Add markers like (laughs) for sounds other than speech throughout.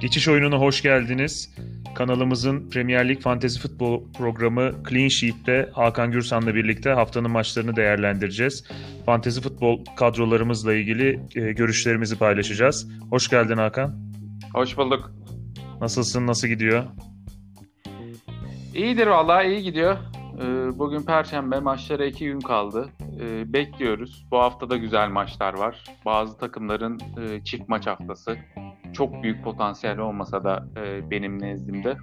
Geçiş oyununa hoş geldiniz. Kanalımızın Premier Lig Fantasy Futbol programı Clean Sheet'te Hakan Gürsan'la birlikte haftanın maçlarını değerlendireceğiz. Fantasy futbol kadrolarımızla ilgili e, görüşlerimizi paylaşacağız. Hoş geldin Hakan. Hoş bulduk. Nasılsın, nasıl gidiyor? İyidir vallahi iyi gidiyor. Ee, bugün Perşembe maçlara iki gün kaldı. Ee, bekliyoruz. Bu hafta da güzel maçlar var. Bazı takımların e, çift maç haftası. Çok büyük potansiyel olmasa da e, benim nezdimde.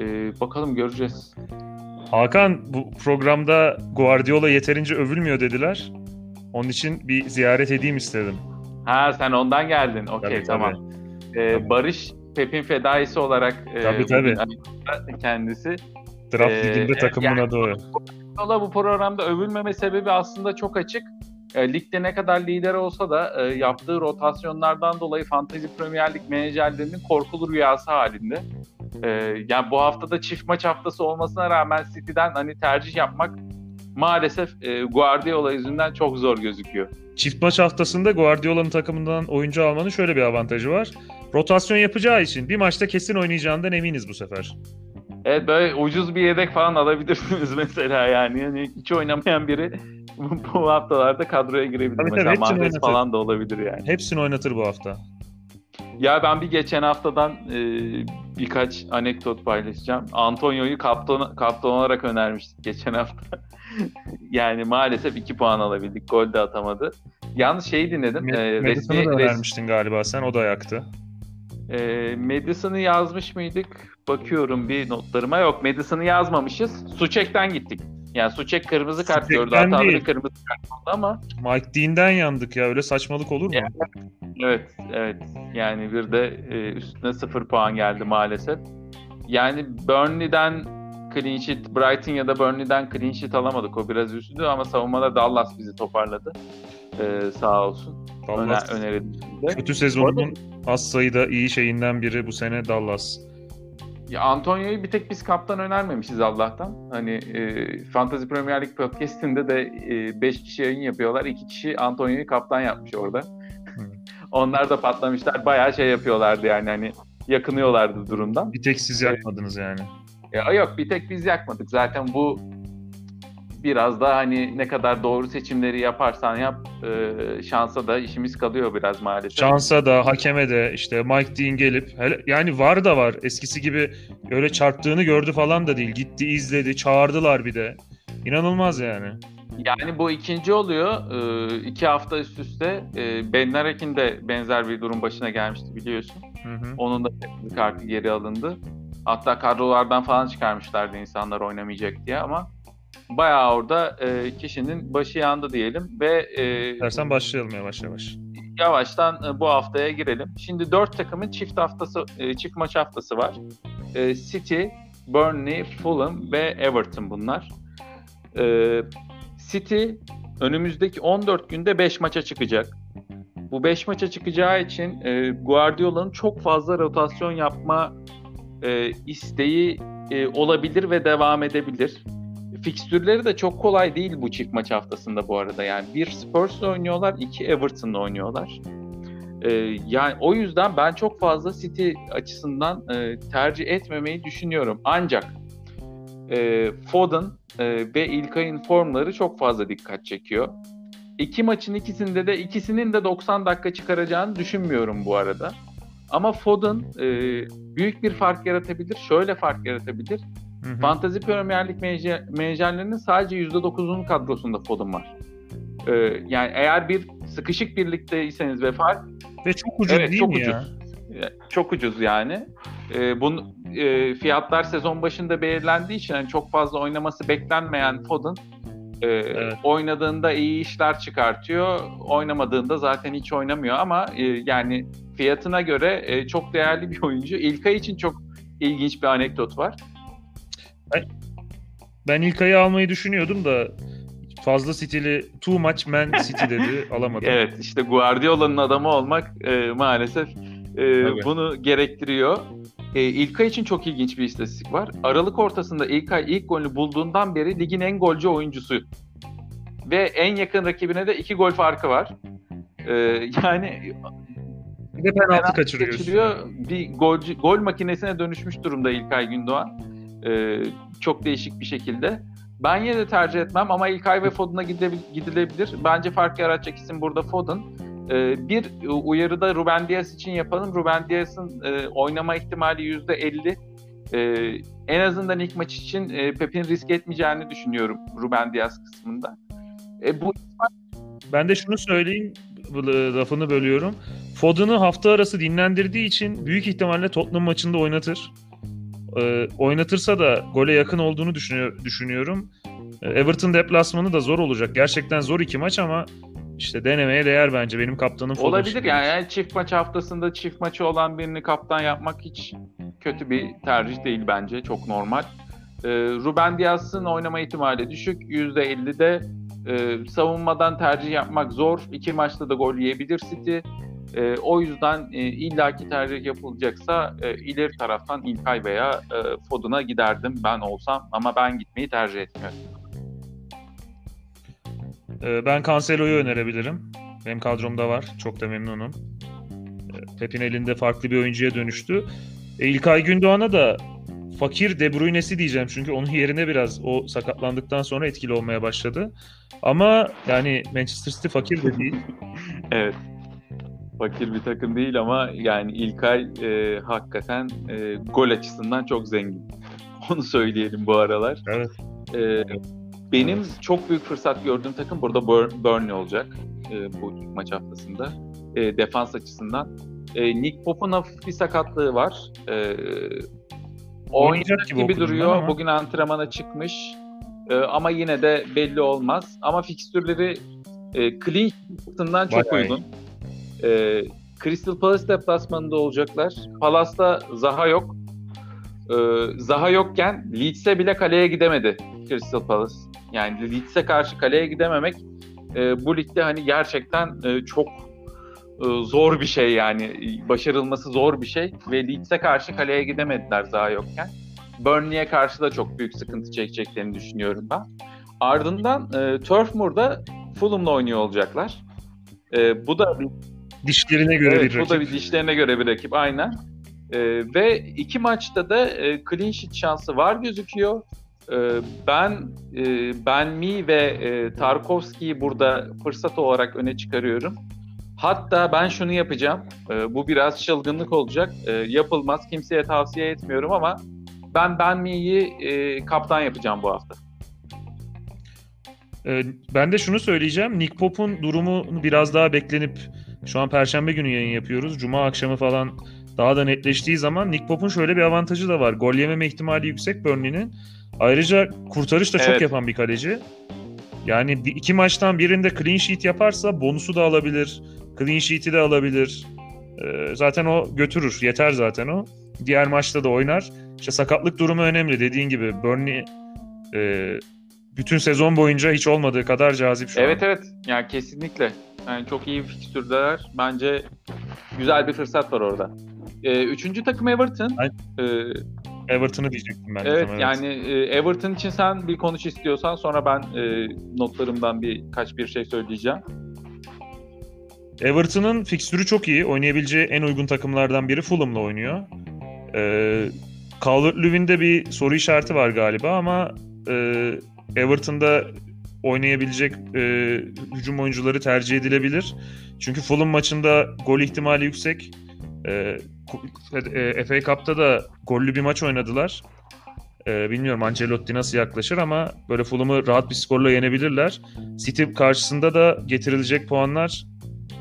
Ee, bakalım göreceğiz. Hakan bu programda Guardiola yeterince övülmüyor dediler. Onun için bir ziyaret edeyim istedim. Ha sen ondan geldin. Okey tamam. Ee, Barış Pep'in fedaisi olarak e, tabii, tabii. kendisi. Draft ee, liginde takımın yani, adı o. Guardiola bu programda övülmeme sebebi aslında çok açık. E, ligde ne kadar lider olsa da e, yaptığı rotasyonlardan dolayı Fantasy Premier Lig menajerlerinin korkulu rüyası halinde. E, yani bu haftada çift maç haftası olmasına rağmen City'den hani tercih yapmak maalesef e, Guardiola yüzünden çok zor gözüküyor. Çift maç haftasında Guardiola'nın takımından oyuncu almanın şöyle bir avantajı var. Rotasyon yapacağı için bir maçta kesin oynayacağından eminiz bu sefer. Evet böyle ucuz bir yedek falan alabilirsiniz (laughs) mesela yani. yani hiç oynamayan biri (laughs) bu haftalarda kadroya girebilir. Tabii, tabii, Mahrez falan da olabilir yani. Hepsini oynatır bu hafta. Ya ben bir geçen haftadan e, birkaç anekdot paylaşacağım. Antonio'yu kaptan, kaptan olarak önermiştik geçen hafta. (laughs) yani maalesef 2 puan alabildik. Gol de atamadı. Yalnız şeyi dinledim. Med- e, resmi, da önermiştin galiba sen. O da yaktı. E, Madison'ı yazmış mıydık? Bakıyorum bir notlarıma. Yok Madison'ı yazmamışız. Suçek'ten gittik. Yani Suçek kırmızı kart Suçek'ten gördü. Hatalı bir kırmızı kart oldu ama. Mike Dean'den yandık ya. Öyle saçmalık olur mu? Yani, evet. Evet. Yani bir de e, üstüne sıfır puan geldi maalesef. Yani Burnley'den clean sheet, Brighton ya da Burnley'den clean sheet alamadık. O biraz üzdü ama savunmada Dallas bizi toparladı. Ee, sağ olsun. Dallas. Öner, Kötü sezonunun az sayıda iyi şeyinden biri bu sene Dallas. Ya Antonio'yu bir tek biz kaptan önermemişiz Allah'tan. Hani e, Fantasy Premier League podcast'inde de 5 e, kişi yayın yapıyorlar. 2 kişi Antonio'yu kaptan yapmış orada. (laughs) Onlar da patlamışlar. Bayağı şey yapıyorlardı yani hani yakınıyorlardı durumdan. Bir tek siz yakmadınız yani. Ya yok bir tek biz yakmadık. Zaten bu biraz da hani ne kadar doğru seçimleri yaparsan yap e, şansa da işimiz kalıyor biraz maalesef. Şansa da hakeme de işte Mike Dean gelip hele, yani var da var eskisi gibi öyle çarptığını gördü falan da değil. Gitti izledi çağırdılar bir de. İnanılmaz yani. Yani bu ikinci oluyor. E, iki hafta üst üste. E, ben Narek'in de benzer bir durum başına gelmişti biliyorsun. Hı hı. Onun da kartı geri alındı. Hatta kadrolardan falan çıkarmışlardı insanlar oynamayacak diye ama bayağı orada e, kişinin başı yandı diyelim ve e, Dersen başlayalım yavaş yavaş. Yavaştan e, bu haftaya girelim. Şimdi dört takımın çift haftası e, çift maç haftası var. E, City, Burnley, Fulham ve Everton bunlar. E, City önümüzdeki 14 günde 5 maça çıkacak. Bu 5 maça çıkacağı için e, Guardiola'nın çok fazla rotasyon yapma e, isteği e, olabilir ve devam edebilir. Fikstürleri de çok kolay değil bu çift maç haftasında bu arada. Yani bir Spurs'la oynuyorlar, iki Everton'la oynuyorlar. Ee, yani o yüzden ben çok fazla City açısından e, tercih etmemeyi düşünüyorum. Ancak e, Foden e, ve İlkay'ın formları çok fazla dikkat çekiyor. İki maçın ikisinde de ikisinin de 90 dakika çıkaracağını düşünmüyorum bu arada. Ama Foden e, büyük bir fark yaratabilir. Şöyle fark yaratabilir. Hı hı. Fantasy Premier Lig menajerlerinin sadece %9'unun kadrosunda Foden var. Ee, yani eğer bir sıkışık birlikteyseniz ve fark ve çok ucuz evet, değil çok mi ucuz. ya? Çok ucuz yani. Ee, bunu e, fiyatlar sezon başında belirlendiği için yani çok fazla oynaması beklenmeyen Foden e, evet. oynadığında iyi işler çıkartıyor. Oynamadığında zaten hiç oynamıyor ama e, yani fiyatına göre e, çok değerli bir oyuncu. İlkay için çok ilginç bir anekdot var. Ben, İlkay'ı almayı düşünüyordum da fazla City'li too much man City dedi (laughs) alamadım. evet işte Guardiola'nın adamı olmak e, maalesef e, bunu gerektiriyor. E, İlkay için çok ilginç bir istatistik var. Aralık ortasında İlkay ilk golünü bulduğundan beri ligin en golcü oyuncusu. Ve en yakın rakibine de iki gol farkı var. E, yani Bir de penaltı kaçırıyor. kaçırıyor. Bir gol, gol makinesine dönüşmüş durumda İlkay Gündoğan. Ee, çok değişik bir şekilde. Ben yine de tercih etmem ama İlkay ve Foden'a gidilebilir. Bence fark yaratacak isim burada Foden. Ee, bir uyarıda Ruben Dias için yapalım. Ruben Dias'ın e, oynama ihtimali %50. Ee, en azından ilk maç için e, Pep'in risk etmeyeceğini düşünüyorum Ruben Dias kısmında. E, bu ben de şunu söyleyeyim, lafını bölüyorum. Foden'ı hafta arası dinlendirdiği için büyük ihtimalle Tottenham maçında oynatır. Ee, oynatırsa da gole yakın olduğunu düşünüyor, düşünüyorum. Ee, Everton deplasmanı da zor olacak. Gerçekten zor iki maç ama işte denemeye değer bence. Benim kaptanım. Olabilir yani. yani çift maç haftasında çift maçı olan birini kaptan yapmak hiç kötü bir tercih değil bence. Çok normal. Ee, Ruben Dias'ın oynama ihtimali düşük. %50'de e, savunmadan tercih yapmak zor. İki maçta da gol yiyebilir City. E, o yüzden e, illaki tercih yapılacaksa e, ileri taraftan İlkay veya e, Foden'a giderdim ben olsam ama ben gitmeyi tercih etmiyorum. E, ben Cancelo'yu önerebilirim. Benim kadromda var. Çok da memnunum. E, Pep'in elinde farklı bir oyuncuya dönüştü. E, İlkay Gündoğan'a da fakir De Bruyne'si diyeceğim çünkü onun yerine biraz o sakatlandıktan sonra etkili olmaya başladı. Ama yani Manchester City fakir de değil. evet. Fakir bir takım değil ama yani İlkay e, hakikaten e, gol açısından çok zengin. (laughs) Onu söyleyelim bu aralar. Evet. E, benim çok büyük fırsat gördüğüm takım burada Burnley olacak e, bu maç haftasında. E, defans açısından. E, Nick Pope'un hafif bir sakatlığı var. E, oynayacak gibi, gibi duruyor. Ama. Bugün antrenmana çıkmış. E, ama yine de belli olmaz. Ama fikstürleri e, clean çok Bayağı uygun. E, Crystal Palace deplasmanında olacaklar. Palace'da Zaha yok. E, Zaha yokken Leeds'e bile kaleye gidemedi Crystal Palace. Yani Leeds'e karşı kaleye gidememek e, bu ligde hani gerçekten e, çok e, zor bir şey yani. Başarılması zor bir şey ve Leeds'e karşı kaleye gidemediler Zaha yokken. Burnley'e karşı da çok büyük sıkıntı çekeceklerini düşünüyorum ben. Ardından e, Turf Moor'da Fulham'la oynuyor olacaklar. E, bu da dişlerine göre evet, bir rakip. Bu da bir dişlerine göre bir rakip aynen. E, ve iki maçta da e, clean sheet şansı var gözüküyor. E, ben e, Ben Mi ve e, Tarkovski'yi burada fırsat olarak öne çıkarıyorum. Hatta ben şunu yapacağım. E, bu biraz çılgınlık olacak. E, yapılmaz. Kimseye tavsiye etmiyorum ama ben Ben Mi'yi e, kaptan yapacağım bu hafta. E, ben de şunu söyleyeceğim. Nick Pop'un durumu biraz daha beklenip şu an Perşembe günü yayın yapıyoruz. Cuma akşamı falan daha da netleştiği zaman Nick Pop'un şöyle bir avantajı da var. Gol yememe ihtimali yüksek Burnley'nin. Ayrıca kurtarış da evet. çok yapan bir kaleci. Yani iki maçtan birinde clean sheet yaparsa bonusu da alabilir. Clean sheet'i de alabilir. Ee, zaten o götürür. Yeter zaten o. Diğer maçta da oynar. İşte sakatlık durumu önemli. Dediğin gibi Burnley e, bütün sezon boyunca hiç olmadığı kadar cazip şu evet, an. Evet evet. Yani kesinlikle. Yani çok iyi bir fikstürdeler. Bence güzel bir fırsat var orada. Ee, üçüncü takım Everton. Ee, Everton'ı diyecektim ben. Evet, evet. yani e, Everton için sen bir konuş istiyorsan sonra ben e, notlarımdan birkaç bir şey söyleyeceğim. Everton'ın fikstürü çok iyi. Oynayabileceği en uygun takımlardan biri Fulham'la oynuyor. Ee, Calvert-Lewin'de bir soru işareti var galiba ama e, Everton'da oynayabilecek e, hücum oyuncuları tercih edilebilir. Çünkü Fulham maçında gol ihtimali yüksek. E, e, FA Cup'ta da gollü bir maç oynadılar. E, bilmiyorum Ancelotti nasıl yaklaşır ama böyle Fulham'ı rahat bir skorla yenebilirler. City karşısında da getirilecek puanlar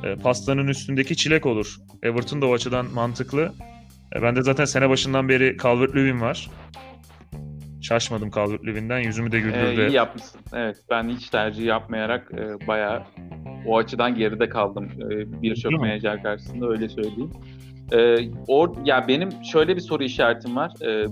e, pastanın üstündeki çilek olur. Everton da o açıdan mantıklı. E, ben de zaten sene başından beri Calvert-Lewin var. Şaşmadım Calvert-Lewin'den. Yüzümü de güldürdü. Ee, iyi yapmışsın. Evet ben hiç tercih yapmayarak e, bayağı o açıdan geride kaldım. E, Birçok menajer karşısında öyle söyleyeyim. E, or, ya benim şöyle bir soru işaretim var. E,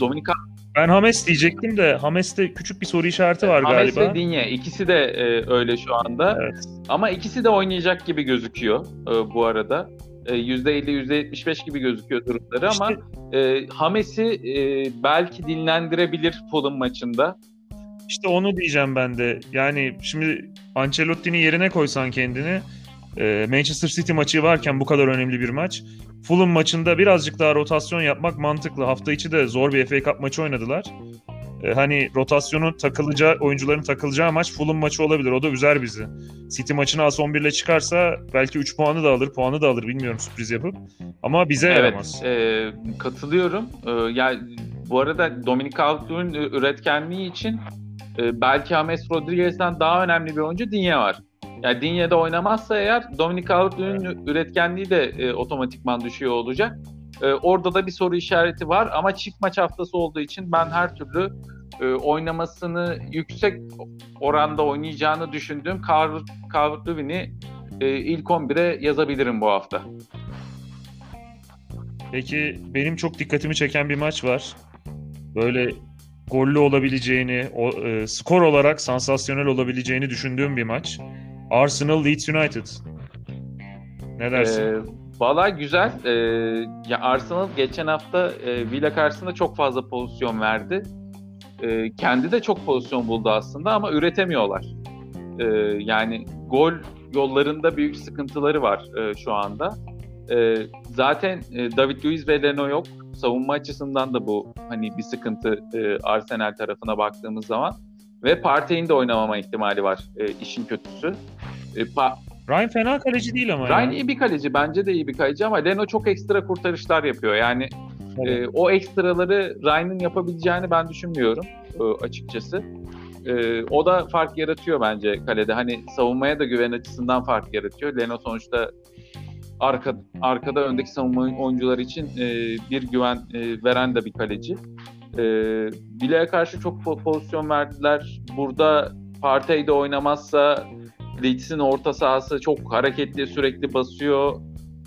Dominika ben Hames diyecektim de Hames'te küçük bir soru işareti var Hames galiba. Hames ve Dinye ikisi de e, öyle şu anda. Evet. Ama ikisi de oynayacak gibi gözüküyor e, bu arada. E, %50 %75 gibi gözüküyor durumları işte, ama e, Hames'i e, belki dinlendirebilir Fulham maçında. İşte onu diyeceğim ben de. Yani şimdi Ancelotti'nin yerine koysan kendini e, Manchester City maçı varken bu kadar önemli bir maç. Fulham maçında birazcık daha rotasyon yapmak mantıklı. Hafta içi de zor bir FA Cup maçı oynadılar. E, hani rotasyonun takılacağı, oyuncuların takılacağı maç Fulham maçı olabilir. O da üzer bizi. City maçına as 11 ile çıkarsa belki 3 puanı da alır, puanı da alır bilmiyorum sürpriz yapıp. Ama bize evet, yaramaz. Evet, katılıyorum. E, yani bu arada Dominic Calvert-Lewin üretkenliği için e, belki James Rodriguez'den daha önemli bir oyuncu Dinye var. Yani Dinye'de oynamazsa eğer Dominic Calvert-Lewin'in evet. üretkenliği de e, otomatikman düşüyor olacak. E, orada da bir soru işareti var ama çift maç haftası olduğu için ben her türlü e, oynamasını yüksek oranda oynayacağını düşündüğüm Calvert-Lewin'i e, ilk 11'e yazabilirim bu hafta. Peki benim çok dikkatimi çeken bir maç var. Böyle gollü olabileceğini, o, e, skor olarak sansasyonel olabileceğini düşündüğüm bir maç. Arsenal Leeds United. Ne dersin? Ee, Valla güzel. Ee, ya Arsenal geçen hafta e, Villa karşısında çok fazla pozisyon verdi. E, kendi de çok pozisyon buldu aslında ama üretemiyorlar. E, yani gol yollarında büyük sıkıntıları var e, şu anda. E, zaten e, David Luiz ve Leno yok. Savunma açısından da bu hani bir sıkıntı e, Arsenal tarafına baktığımız zaman. Ve Partey'in de oynamama ihtimali var e, işin kötüsü. E, pa- Ryan fena kaleci değil ama. Ryan ya. iyi bir kaleci. Bence de iyi bir kaleci ama Leno çok ekstra kurtarışlar yapıyor. Yani evet. e, o ekstraları Ryan'ın yapabileceğini ben düşünmüyorum e, açıkçası. E, o da fark yaratıyor bence kalede. Hani savunmaya da güven açısından fark yaratıyor. Leno sonuçta arka arkada öndeki savunma oyuncular için e, bir güven e, veren de bir kaleci. E, Bile'ye karşı çok pozisyon verdiler. Burada Partey de oynamazsa Leeds'in orta sahası çok hareketli, sürekli basıyor.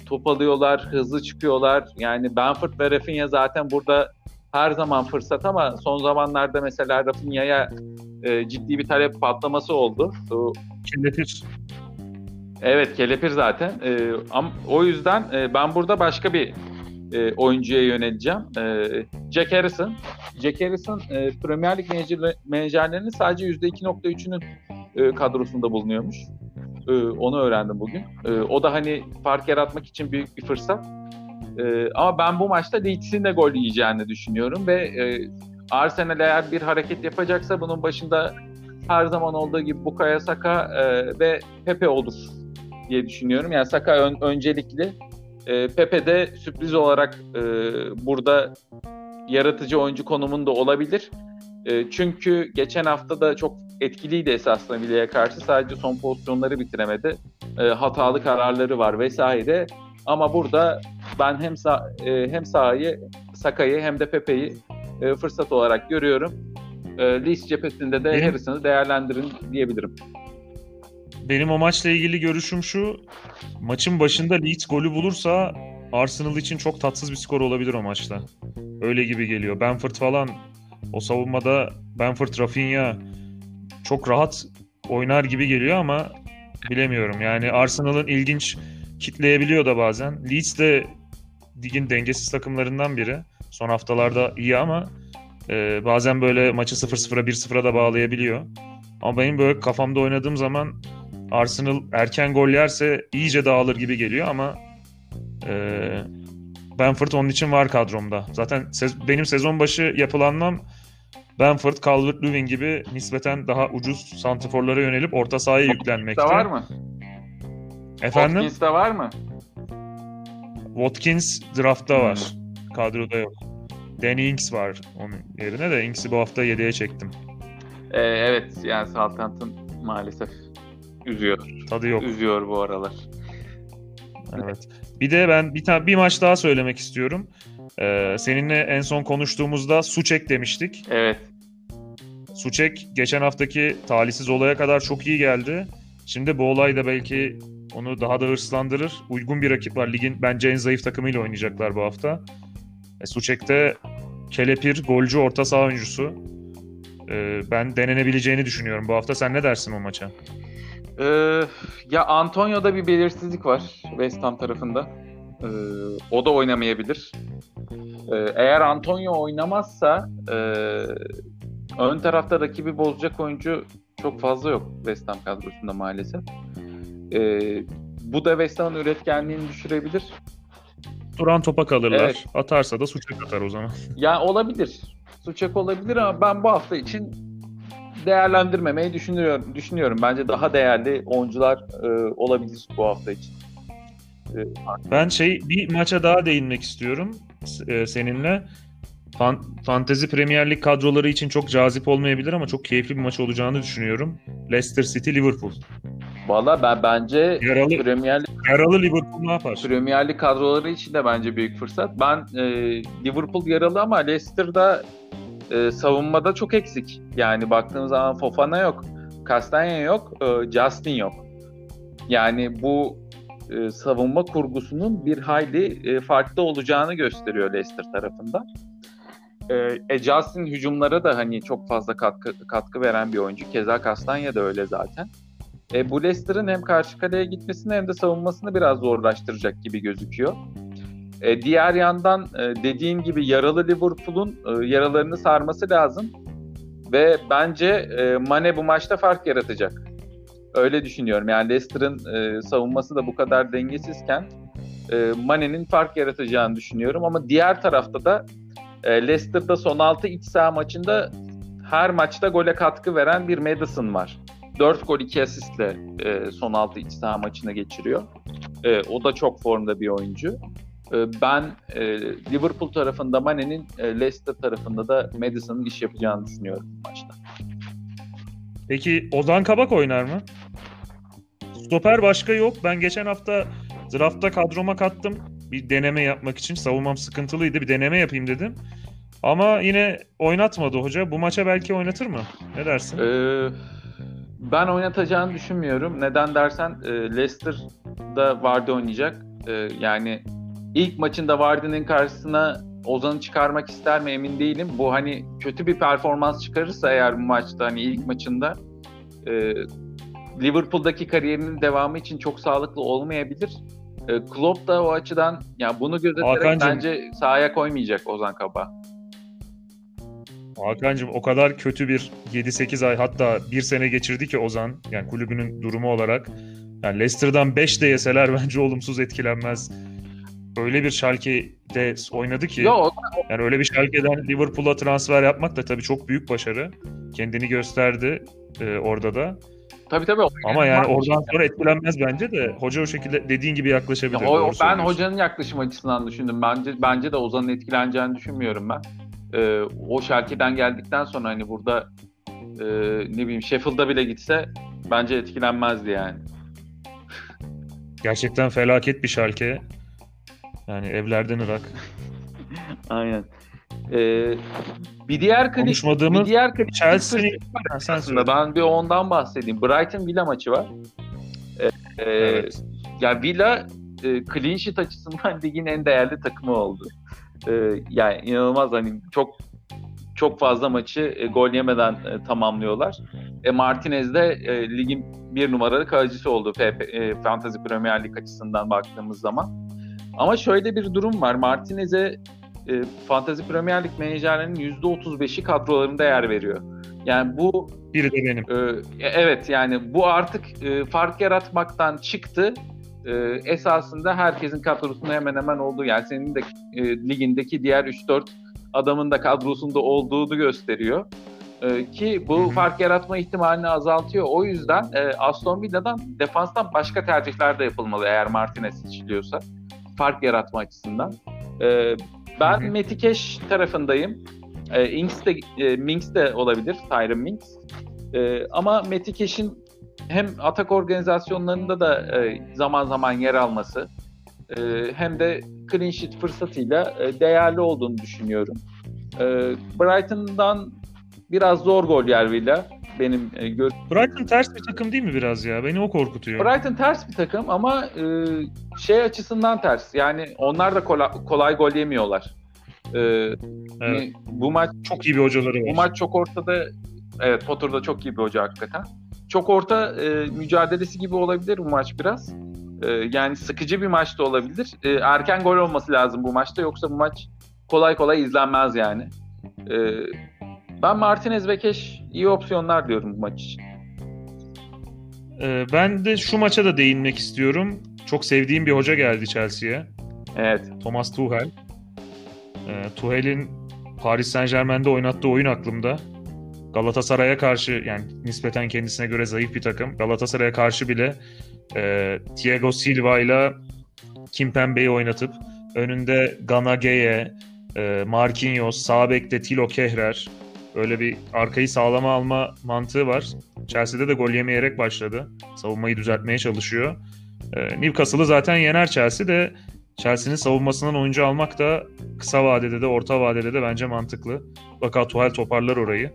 Top alıyorlar, hızlı çıkıyorlar. Yani Benford ve Rafinha zaten burada her zaman fırsat ama son zamanlarda mesela Rafinha'ya e, ciddi bir talep patlaması oldu. Kelepir. Evet kelepir zaten. E, am, o yüzden e, ben burada başka bir e, oyuncuya yöneleceğim. E, Jack Harrison. Jack Harrison e, Premier Lig menajerlerinin sadece %2.3'ünün e, kadrosunda bulunuyormuş. E, onu öğrendim bugün. E, o da hani fark yaratmak için büyük bir fırsat. E, ama ben bu maçta Leeds'in de gol yiyeceğini düşünüyorum ve e, Arsenal eğer bir hareket yapacaksa bunun başında her zaman olduğu gibi Bukayo Saka e, ve Pepe olur diye düşünüyorum. Yani Saka ön, öncelikli. E, Pepe de sürpriz olarak e, burada yaratıcı oyuncu konumunda olabilir. E, çünkü geçen hafta da çok etkiliydi esasında Villa'ya karşı. Sadece son pozisyonları bitiremedi. E, hatalı kararları var vesaire. Ama burada ben hem sağ, e, hem sahayı, Saka'yı hem de Pepe'yi e, fırsat olarak görüyorum. E, Leeds cephesinde de. Harrison'ı değerlendirin diyebilirim. Benim o maçla ilgili görüşüm şu. Maçın başında Leeds golü bulursa Arsenal için çok tatsız bir skor olabilir o maçta. Öyle gibi geliyor. Benford falan o savunmada Benford, Rafinha çok rahat oynar gibi geliyor ama bilemiyorum. Yani Arsenal'ın ilginç kitleyebiliyor da bazen. Leeds de ligin dengesiz takımlarından biri. Son haftalarda iyi ama e, bazen böyle maçı 0-0'a 1-0'a da bağlayabiliyor. Ama benim böyle kafamda oynadığım zaman Arsenal erken gol yerse iyice dağılır gibi geliyor ama e, Benford onun için var kadromda. Zaten sez- benim sezon başı yapılanmam Benford, Calvert-Lewin gibi nispeten daha ucuz santiforlara yönelip orta sahaya yüklenmekte. var mı? Efendim? Watkins'te var mı? Watkins draftta hmm. var. Kadroda yok. Danny Ings var onun yerine de Ings'i bu hafta 7'ye çektim. Ee, evet yani Southampton maalesef üzüyor. Tadı yok. Üzüyor bu aralar. Evet. Bir de ben bir tane bir maç daha söylemek istiyorum. Ee, seninle en son konuştuğumuzda Suçek demiştik. Evet. Suçek geçen haftaki talihsiz olaya kadar çok iyi geldi. Şimdi bu olay da belki onu daha da hırslandırır. Uygun bir rakip var. Ligin bence en zayıf takımıyla oynayacaklar bu hafta. E, Suçek de kelepir, golcü, orta saha oyuncusu. E, ben denenebileceğini düşünüyorum bu hafta. Sen ne dersin o maça? Ee, ya Antonio'da bir belirsizlik var West Ham tarafında. Ee, o da oynamayabilir. Ee, eğer Antonio oynamazsa e, ön tarafta rakibi bozacak oyuncu çok fazla yok West Ham kadrosunda maalesef. Ee, bu da West Ham'ın üretkenliğini düşürebilir. Duran topa kalırlar. Evet. Atarsa da suçak atar o zaman. Ya olabilir. Suçak olabilir ama ben bu hafta için değerlendirmemeyi düşünüyorum. Düşünüyorum. Bence daha değerli oyuncular e, olabilir bu hafta için. E, ben şey bir maça daha değinmek istiyorum e, seninle. Fan, Fantezi Premier Lig kadroları için çok cazip olmayabilir ama çok keyifli bir maç olacağını düşünüyorum. Leicester City Liverpool. Valla ben bence yaralı, Premier Lig, yaralı Liverpool ne yapar? Premier Lig kadroları için de bence büyük fırsat. Ben e, Liverpool yaralı ama Leicester'da e, savunmada çok eksik. Yani baktığımız zaman Fofana yok, Castanya yok, e, Justin yok. Yani bu e, savunma kurgusunun bir hayli e, farklı olacağını gösteriyor Leicester tarafında. E, e, Justin hücumlara da hani çok fazla katkı, katkı veren bir oyuncu. Keza Castanya da öyle zaten. E, bu Leicester'ın hem karşı kaleye gitmesini hem de savunmasını biraz zorlaştıracak gibi gözüküyor. E, diğer yandan e, dediğin gibi yaralı Liverpool'un e, yaralarını sarması lazım. Ve bence e, Mane bu maçta fark yaratacak. Öyle düşünüyorum. Yani Leicester'ın e, savunması da bu kadar dengesizken e, Mane'nin fark yaratacağını düşünüyorum. Ama diğer tarafta da e, Leicester'da son 6 iç saha maçında her maçta gole katkı veren bir Madison var. 4 gol 2 asistle e, son 6 iç saha maçını geçiriyor. E, o da çok formda bir oyuncu. E, ben e, Liverpool tarafında Mane'nin, e, Leicester tarafında da Madison'ın iş yapacağını düşünüyorum maçta. Peki Ozan Kabak oynar mı? Stoper başka yok. Ben geçen hafta draftta kadroma kattım. Bir deneme yapmak için. Savunmam sıkıntılıydı. Bir deneme yapayım dedim. Ama yine oynatmadı hoca. Bu maça belki oynatır mı? Ne dersin? Ee, ben oynatacağını düşünmüyorum. Neden dersen e, Leicester'da Vardy oynayacak. E, yani ilk maçında Vardy'nin karşısına Ozan'ı çıkarmak ister mi emin değilim. Bu hani kötü bir performans çıkarırsa eğer bu maçta hani ilk maçında e, Liverpool'daki kariyerinin devamı için çok sağlıklı olmayabilir. E, Klopp da o açıdan ya yani bunu gözeterek Hakan'cığım, bence sahaya koymayacak Ozan Kaba. Hakan'cığım o kadar kötü bir 7-8 ay hatta bir sene geçirdi ki Ozan yani kulübünün durumu olarak. Yani Leicester'dan 5 de yeseler (laughs) bence olumsuz etkilenmez. Öyle bir Schalke'de oynadı ki Yo, yani öyle bir Schalke'den Liverpool'a transfer yapmak da tabii çok büyük başarı. Kendini gösterdi e, orada da. Tabii tabii. Ama yani oradan sonra etkilenmez bence de. Hoca o şekilde dediğin gibi yaklaşabilir. Ya, o, ben hocanın yaklaşım açısından düşündüm. Bence bence de Ozan'ın etkileneceğini düşünmüyorum ben. Ee, o Schalke'den geldikten sonra hani burada e, ne bileyim Sheffield'a bile gitse bence etkilenmezdi yani. Gerçekten felaket bir Schalke. Yani evlerden Irak. (laughs) Aynen. Ee, bir diğer klip, bir diğer klip Chelsea'nin aslında ben bir ondan bahsedeyim. Brighton Villa maçı var. Ee, evet. Yani Villa e, clean sheet açısından (laughs) ligin en değerli takımı oldu. Ee, yani inanılmaz hani çok çok fazla maçı e, gol yemeden e, tamamlıyorlar. E, Martinez de e, ligin bir numaralı kalecisi oldu PP, e, Fantasy Premier Lig açısından baktığımız zaman. Ama şöyle bir durum var. Martinez'e e, Fantasy Premier Lig menajerlerinin %35'i kadrolarında yer veriyor. Yani bu biri de benim. E, evet yani bu artık e, fark yaratmaktan çıktı. E, esasında herkesin kadrosunda hemen hemen olduğu yani senin de e, ligindeki diğer 3-4 adamın da kadrosunda olduğunu gösteriyor. E, ki bu Hı-hı. fark yaratma ihtimalini azaltıyor. O yüzden e, Aston Villa'dan defanstan başka tercihler de yapılmalı eğer Martinez seçiliyorsa. Fark yaratma açısından. E, ben. Metikeş tarafındayım. E, Inks de, e, Minks de olabilir, Tyron Minks. E, ama Metikeş'in hem atak organizasyonlarında da e, zaman zaman yer alması e, hem de clean sheet fırsatıyla e, değerli olduğunu düşünüyorum. E, Brighton'dan biraz zor gol yer Villa benim e, gör. Brighton ters bir takım değil mi biraz ya? Beni o korkutuyor. Brighton ters bir takım ama e, şey açısından ters. Yani onlar da kolay, kolay gol yemiyorlar. E, evet. Hani bu maç çok iyi bir hocaları var. Bu maç çok ortada. Evet, Potter'da çok iyi bir hoca hakikaten. Çok orta e, mücadelesi gibi olabilir bu maç biraz. E, yani sıkıcı bir maç da olabilir. E, erken gol olması lazım bu maçta yoksa bu maç kolay kolay izlenmez yani. E, ben Martinez ve Keş iyi opsiyonlar diyorum bu maç için. Ee, ben de şu maça da değinmek istiyorum. çok sevdiğim bir hoca geldi Chelsea'ye. Evet. Thomas Tuchel. E, Tuchel'in Paris Saint Germain'de oynattığı oyun aklımda. Galatasaray'a karşı yani nispeten kendisine göre zayıf bir takım. Galatasaray'a karşı bile e, Thiago Silva ile Kimpembe'yi oynatıp önünde Ganageye, e, Marquinhos, sağ bekte Tilo Kehrer öyle bir arkayı sağlama alma mantığı var. Chelsea'de de gol yemeyerek başladı. Savunmayı düzeltmeye çalışıyor. E, Newcastle'ı zaten yener Chelsea de Chelsea'nin savunmasından oyuncu almak da kısa vadede de orta vadede de bence mantıklı. Baka Tuchel toparlar orayı.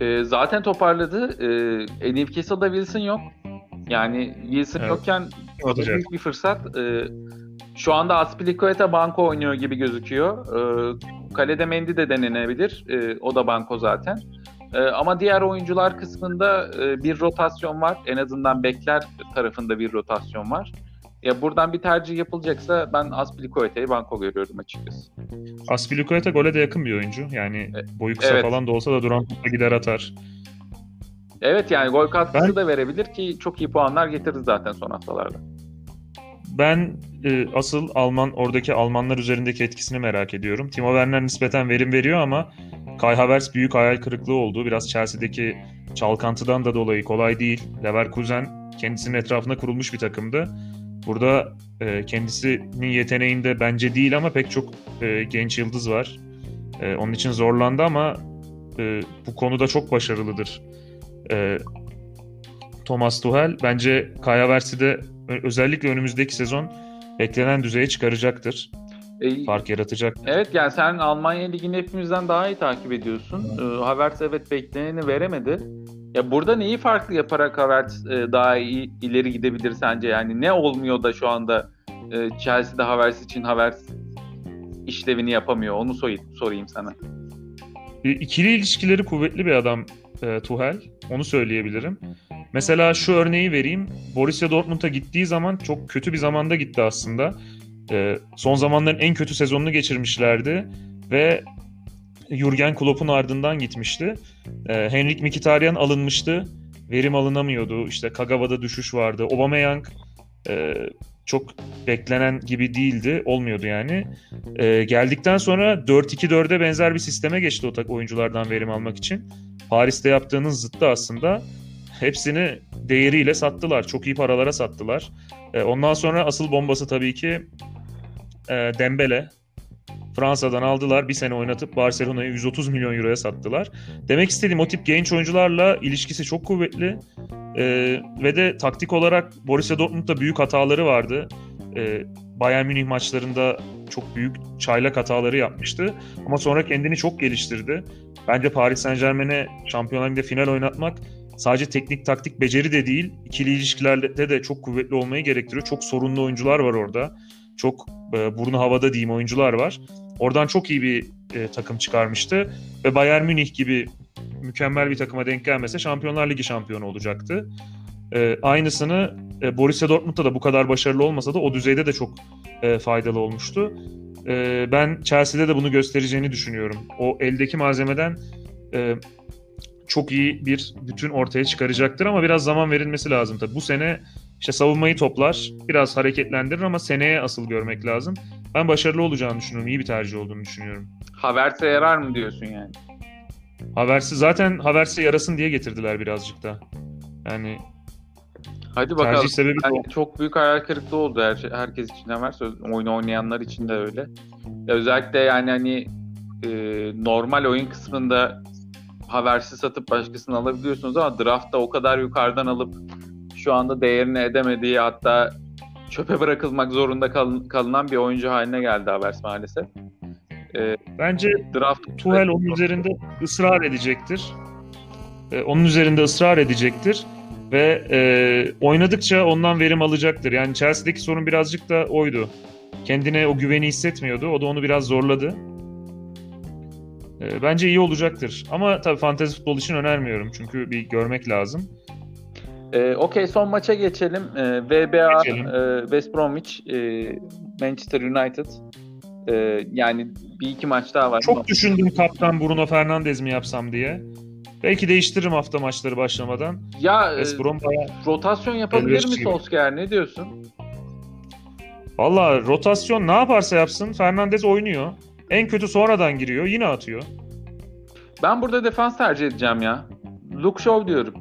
E, zaten toparladı. E, Newcastle'da Wilson yok. Yani Wilson Evet. yokken o da büyük bir fırsat. E, şu anda Aspilicueta banko oynuyor gibi gözüküyor. E, kalede Mendy de denenebilir. E, o da banko zaten. E, ama diğer oyuncular kısmında e, bir rotasyon var. En azından bekler tarafında bir rotasyon var. Ya buradan bir tercih yapılacaksa ben Aspilicueta'yı banko görüyorum açıkçası. Aspilicueta gole de yakın bir oyuncu. Yani boyu kısa Evet. falan da olsa da duran topla gider atar. Evet yani gol katkısı Ben- da verebilir ki çok iyi puanlar getirir zaten son haftalarda. Ben e, asıl Alman oradaki Almanlar üzerindeki etkisini merak ediyorum. Timo Werner nispeten verim veriyor ama Kai Havertz büyük hayal kırıklığı oldu. Biraz Chelsea'deki çalkantıdan da dolayı kolay değil. Leverkusen kendisinin etrafına kurulmuş bir takımdı. Burada e, kendisinin yeteneğinde bence değil ama pek çok e, genç yıldız var. E, onun için zorlandı ama e, bu konuda çok başarılıdır. E, Thomas Tuchel bence Kai Havertz'i de özellikle önümüzdeki sezon beklenen düzeye çıkaracaktır. E, Fark yaratacak. Evet yani sen Almanya Ligi'ni hepimizden daha iyi takip ediyorsun. Ee, Havertz evet bekleneni veremedi. Ya burada neyi farklı yaparak Havertz e, daha iyi ileri gidebilir sence? Yani ne olmuyor da şu anda e, Chelsea'de Havertz için Havertz işlevini yapamıyor? Onu sorayım, sorayım sana. E, İkili ilişkileri kuvvetli bir adam e, Tuchel. Onu söyleyebilirim. Mesela şu örneği vereyim. Borussia Dortmund'a gittiği zaman çok kötü bir zamanda gitti aslında. E, son zamanların en kötü sezonunu geçirmişlerdi ve Jurgen Klopp'un ardından gitmişti. E, Henrik Mkhitaryan alınmıştı. Verim alınamıyordu. İşte Kagawa'da düşüş vardı. Aubameyang e, çok beklenen gibi değildi. Olmuyordu yani. E, geldikten sonra 4-2-4'e benzer bir sisteme geçti o tak oyunculardan verim almak için. Paris'te yaptığının zıttı aslında. Hepsini değeriyle sattılar. Çok iyi paralara sattılar. E, ondan sonra asıl bombası tabii ki e, Dembele. Fransa'dan aldılar. Bir sene oynatıp Barcelona'yı 130 milyon euroya sattılar. Demek istediğim o tip genç oyuncularla ilişkisi çok kuvvetli. E, ve de taktik olarak Borussia Dortmund'da büyük hataları vardı. E, Bayern Münih maçlarında çok büyük çaylak hataları yapmıştı. Ama sonra kendini çok geliştirdi. Bence Paris Saint Germain'e Şampiyonlar Ligi'nde final oynatmak sadece teknik taktik beceri de değil, ikili ilişkilerde de çok kuvvetli olmayı gerektiriyor. Çok sorunlu oyuncular var orada. Çok e, burnu havada diyeyim oyuncular var. Oradan çok iyi bir e, takım çıkarmıştı. Ve Bayern Münih gibi mükemmel bir takıma denk gelmese Şampiyonlar Ligi şampiyonu olacaktı. E, aynısını e, Borussia Dortmund'da da bu kadar başarılı olmasa da o düzeyde de çok e, faydalı olmuştu. E, ben Chelsea'de de bunu göstereceğini düşünüyorum. O eldeki malzemeden e, çok iyi bir bütün ortaya çıkaracaktır ama biraz zaman verilmesi lazım tabii. Bu sene işte savunmayı toplar, biraz hareketlendirir ama seneye asıl görmek lazım. Ben başarılı olacağını düşünüyorum, iyi bir tercih olduğunu düşünüyorum. Havertz'e yarar mı diyorsun yani? Havertz'i zaten Havertz'e yarasın diye getirdiler birazcık da. Yani Hadi bakalım. tercih sebebi de o. Yani çok büyük hayal kırıklığı oldu her, şey- herkes için Havertz. Oyunu oynayanlar için de öyle. Ya özellikle yani hani e, normal oyun kısmında Havertz'i satıp başkasını alabiliyorsunuz ama draftta o kadar yukarıdan alıp şu anda değerini edemediği hatta çöpe bırakılmak zorunda kal- kalınan bir oyuncu haline geldi Havertz maalesef. Bence Draft Tuchel onun üzerinde ısrar edecektir. Ee, onun üzerinde ısrar edecektir ve e, oynadıkça ondan verim alacaktır. Yani Chelsea'deki sorun birazcık da oydu. Kendine o güveni hissetmiyordu. O da onu biraz zorladı. Ee, bence iyi olacaktır. Ama tabii fantezi futbol için önermiyorum. Çünkü bir görmek lazım. Ee, Okey son maça geçelim. Ee, VBA Geçelim. e, West Bromwich e, Manchester United. Ee, yani bir iki maç daha var. Çok düşündüm kaptan Bruno Fernandes mi yapsam diye. Belki değiştiririm hafta maçları başlamadan. ya e, West Brom bayağı rotasyon yapabilir mi. Solskjaer? Ne diyorsun? Valla rotasyon ne yaparsa yapsın Fernandez oynuyor. En kötü sonradan giriyor yine atıyor. Ben burada defans tercih edeceğim ya. Luke Shaw diyorum.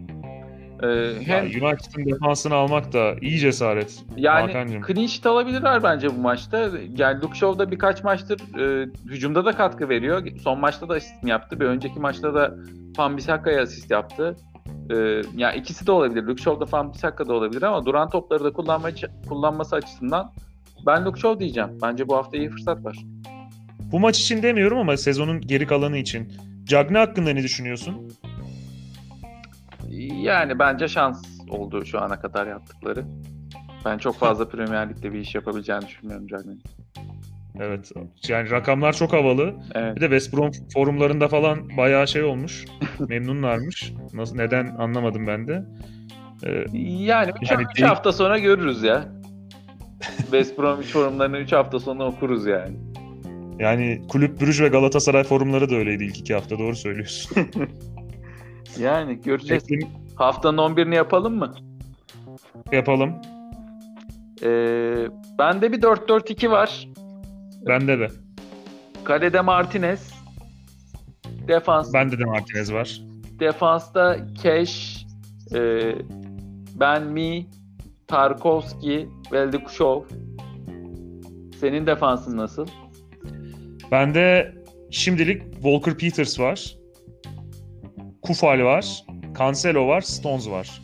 Ee, hem Ya United'ın defansını almak da iyi cesaret. yani Hakan'cığım. clean sheet alabilirler bence bu maçta. Yani Luke Shaw da birkaç maçtır e, hücumda da katkı veriyor. Son maçta da asist yaptı. Bir önceki maçta da Fan-Bissaka'ya asist yaptı. Ee, ya ikisi de olabilir. Luke Shaw da Fan-Bissaka da olabilir ama duran topları da kullanma, kullanması açısından ben Luke Shaw diyeceğim. Bence bu hafta iyi fırsat var. Bu maç için demiyorum ama sezonun geri kalanı için. Cagney hakkında ne düşünüyorsun? Yani bence şans oldu şu ana kadar yaptıkları. Ben çok fazla Premier Lig'de bir iş yapabileceğini düşünmüyorum Cagney'in. Evet. Yani rakamlar çok havalı. Evet. Bir de West Brom forumlarında falan bayağı şey olmuş. (laughs) Memnunlarmış. Nasıl neden anlamadım ben de. Ee, Yani 3 Yani değil- hafta sonra görürüz ya. West Bromwich forumlarını 3 hafta sonra okuruz yani. yani Kulüp Brüj ve Galatasaray forumları da öyleydi ilk iki hafta doğru söylüyorsun. (laughs) Yani göreceğiz. Peki, Haftanın 11'ini yapalım mı? yapalım. Ee, bende bir 4-4-2 var. Bende de. Kalede Martinez. Defans, Bende de Martinez var. defansta Cash, e, Ben Mi, Tarkovski, Veldikuşov. Senin defansın nasıl? Bende şimdilik Walker Peters var. Kufal var. Cancelo var. Stones var.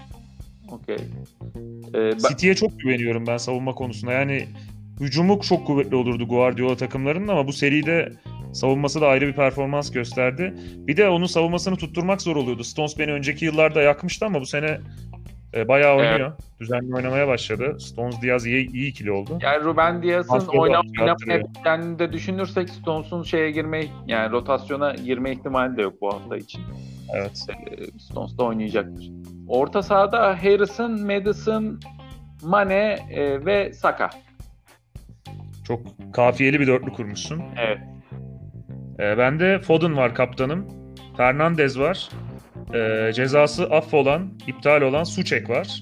Okey. Ee, ben- City'ye çok güveniyorum ben savunma konusunda. Yani hücumu çok kuvvetli olurdu Guardiola takımlarının ama bu seride savunması da ayrı bir performans gösterdi. Bir de onun savunmasını tutturmak zor oluyordu. Stones beni önceki yıllarda yakmıştı ama bu sene e, bayağı oynuyor. Düzenli oynamaya başladı. Stones Diaz iyi, iyi ikili oldu. Yani Ruben Diaz'ın oynamayacağını de düşünürsek Stones'un şeye girme yani rotasyona girme ihtimali de yok bu hafta için. Evet. Ee, Stones da oynayacaktır. Orta sahada Harrison, Madison, Mane e, ve Saka. Çok kafiyeli bir dörtlü kurmuşsun. Evet. E, bende Foden var kaptanım. Fernandez var. E, cezası affolan, iptal olan Suçek var.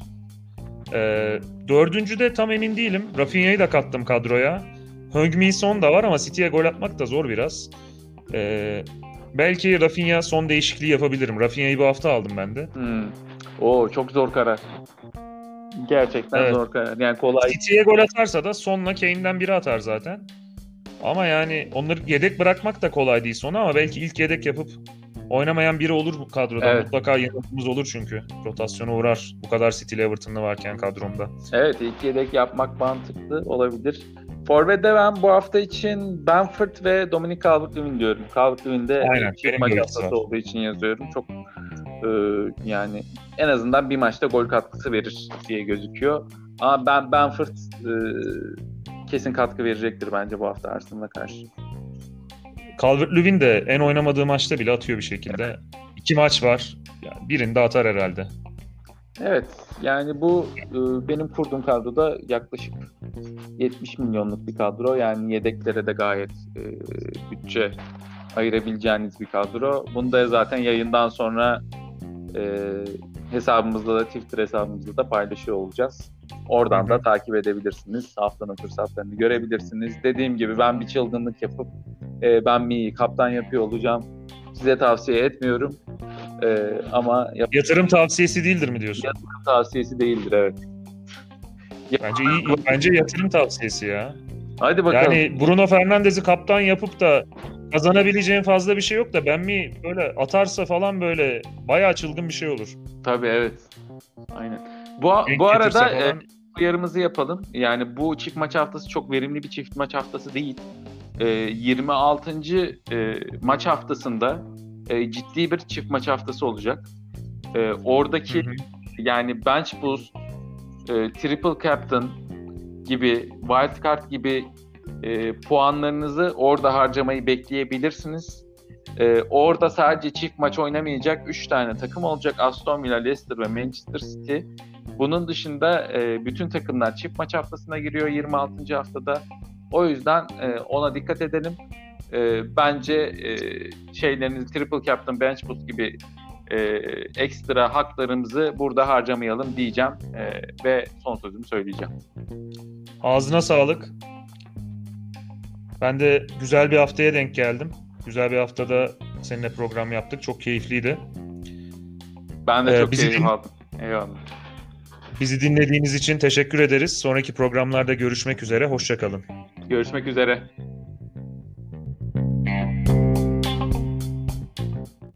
E, dördüncü de tam emin değilim. Rafinha'yı da kattım kadroya. Heung-min Son da var ama City'ye gol atmak da zor biraz. E, belki Rafinha son değişikliği yapabilirim. Rafinha'yı bu hafta aldım ben de. Hmm. Oo çok zor karar. Gerçekten Evet. zor karar. Yani kolay. City'ye gol atarsa da Son'la Kane'den biri atar zaten. Ama yani onları yedek bırakmak da kolay değil Son'a ama belki ilk yedek yapıp oynamayan biri olur bu kadroda. Evet. Mutlaka yanıtımız olur çünkü. Rotasyona uğrar. Bu kadar City'li Everton'lı varken kadromda. Evet ilk yedek yapmak mantıklı olabilir. Forvet'te ben bu hafta için Benford ve Dominic Calvert-Lewin diyorum. Calvert-Lewin de Aynen, çift benim maç de haftası var. olduğu için yazıyorum. Çok e, yani en azından bir maçta gol katkısı verir diye gözüküyor. Ama ben Benford e, kesin katkı verecektir bence bu hafta Arsenal'a karşı. Calvert-Lewin de en oynamadığı maçta bile atıyor bir şekilde. İki maç var. Yani birinde atar herhalde. Evet yani bu e, benim kurduğum kadroda yaklaşık 70 milyonluk bir kadro. Yani yedeklere de gayet e, bütçe ayırabileceğiniz bir kadro. Bunu da zaten yayından sonra e, hesabımızda da Twitter hesabımızda da paylaşıyor olacağız. Oradan da takip edebilirsiniz. Haftanın fırsatlarını görebilirsiniz. Dediğim gibi ben bir çılgınlık yapıp e, ben Mi'yi kaptan yapıyor olacağım. Size tavsiye etmiyorum. E, ama yap- Yatırım tavsiyesi değildir mi diyorsun? tavsiyesi değildir evet. Bence iyi, bence yatırım tavsiyesi ya. Hadi bakalım. Yani Bruno Fernandes'i kaptan yapıp da kazanabileceğin fazla bir şey yok da ben mi böyle atarsa falan böyle bayağı çılgın bir şey olur. Tabii evet. Aynen. Bu, Denk bu arada getirse e, falan. uyarımızı yapalım. Yani bu çift maç haftası çok verimli bir çift maç haftası değil. E, 26. e, maç haftasında e, ciddi bir çift maç haftası olacak. E, oradaki Hı hı. yani bench boost, e, triple captain gibi, wild card gibi e, puanlarınızı orada harcamayı bekleyebilirsiniz. E, orada sadece çift maç oynamayacak 3 tane takım olacak. Aston Villa, Leicester ve Manchester City. Bunun dışında e, bütün takımlar çift maç haftasına giriyor 26. haftada. O yüzden e, ona dikkat edelim. E, bence e, şeylerinizi triple captain, bench boost gibi e, ekstra haklarımızı burada harcamayalım diyeceğim e, ve son sözümü söyleyeceğim. Ağzına sağlık. Ben de güzel bir haftaya denk geldim. Güzel bir haftada seninle program yaptık. Çok keyifliydi. Ben de Ee, çok bizi keyif aldım. Eyvallah. Bizi dinlediğiniz için teşekkür ederiz. Sonraki programlarda görüşmek üzere. Hoşçakalın. Görüşmek üzere.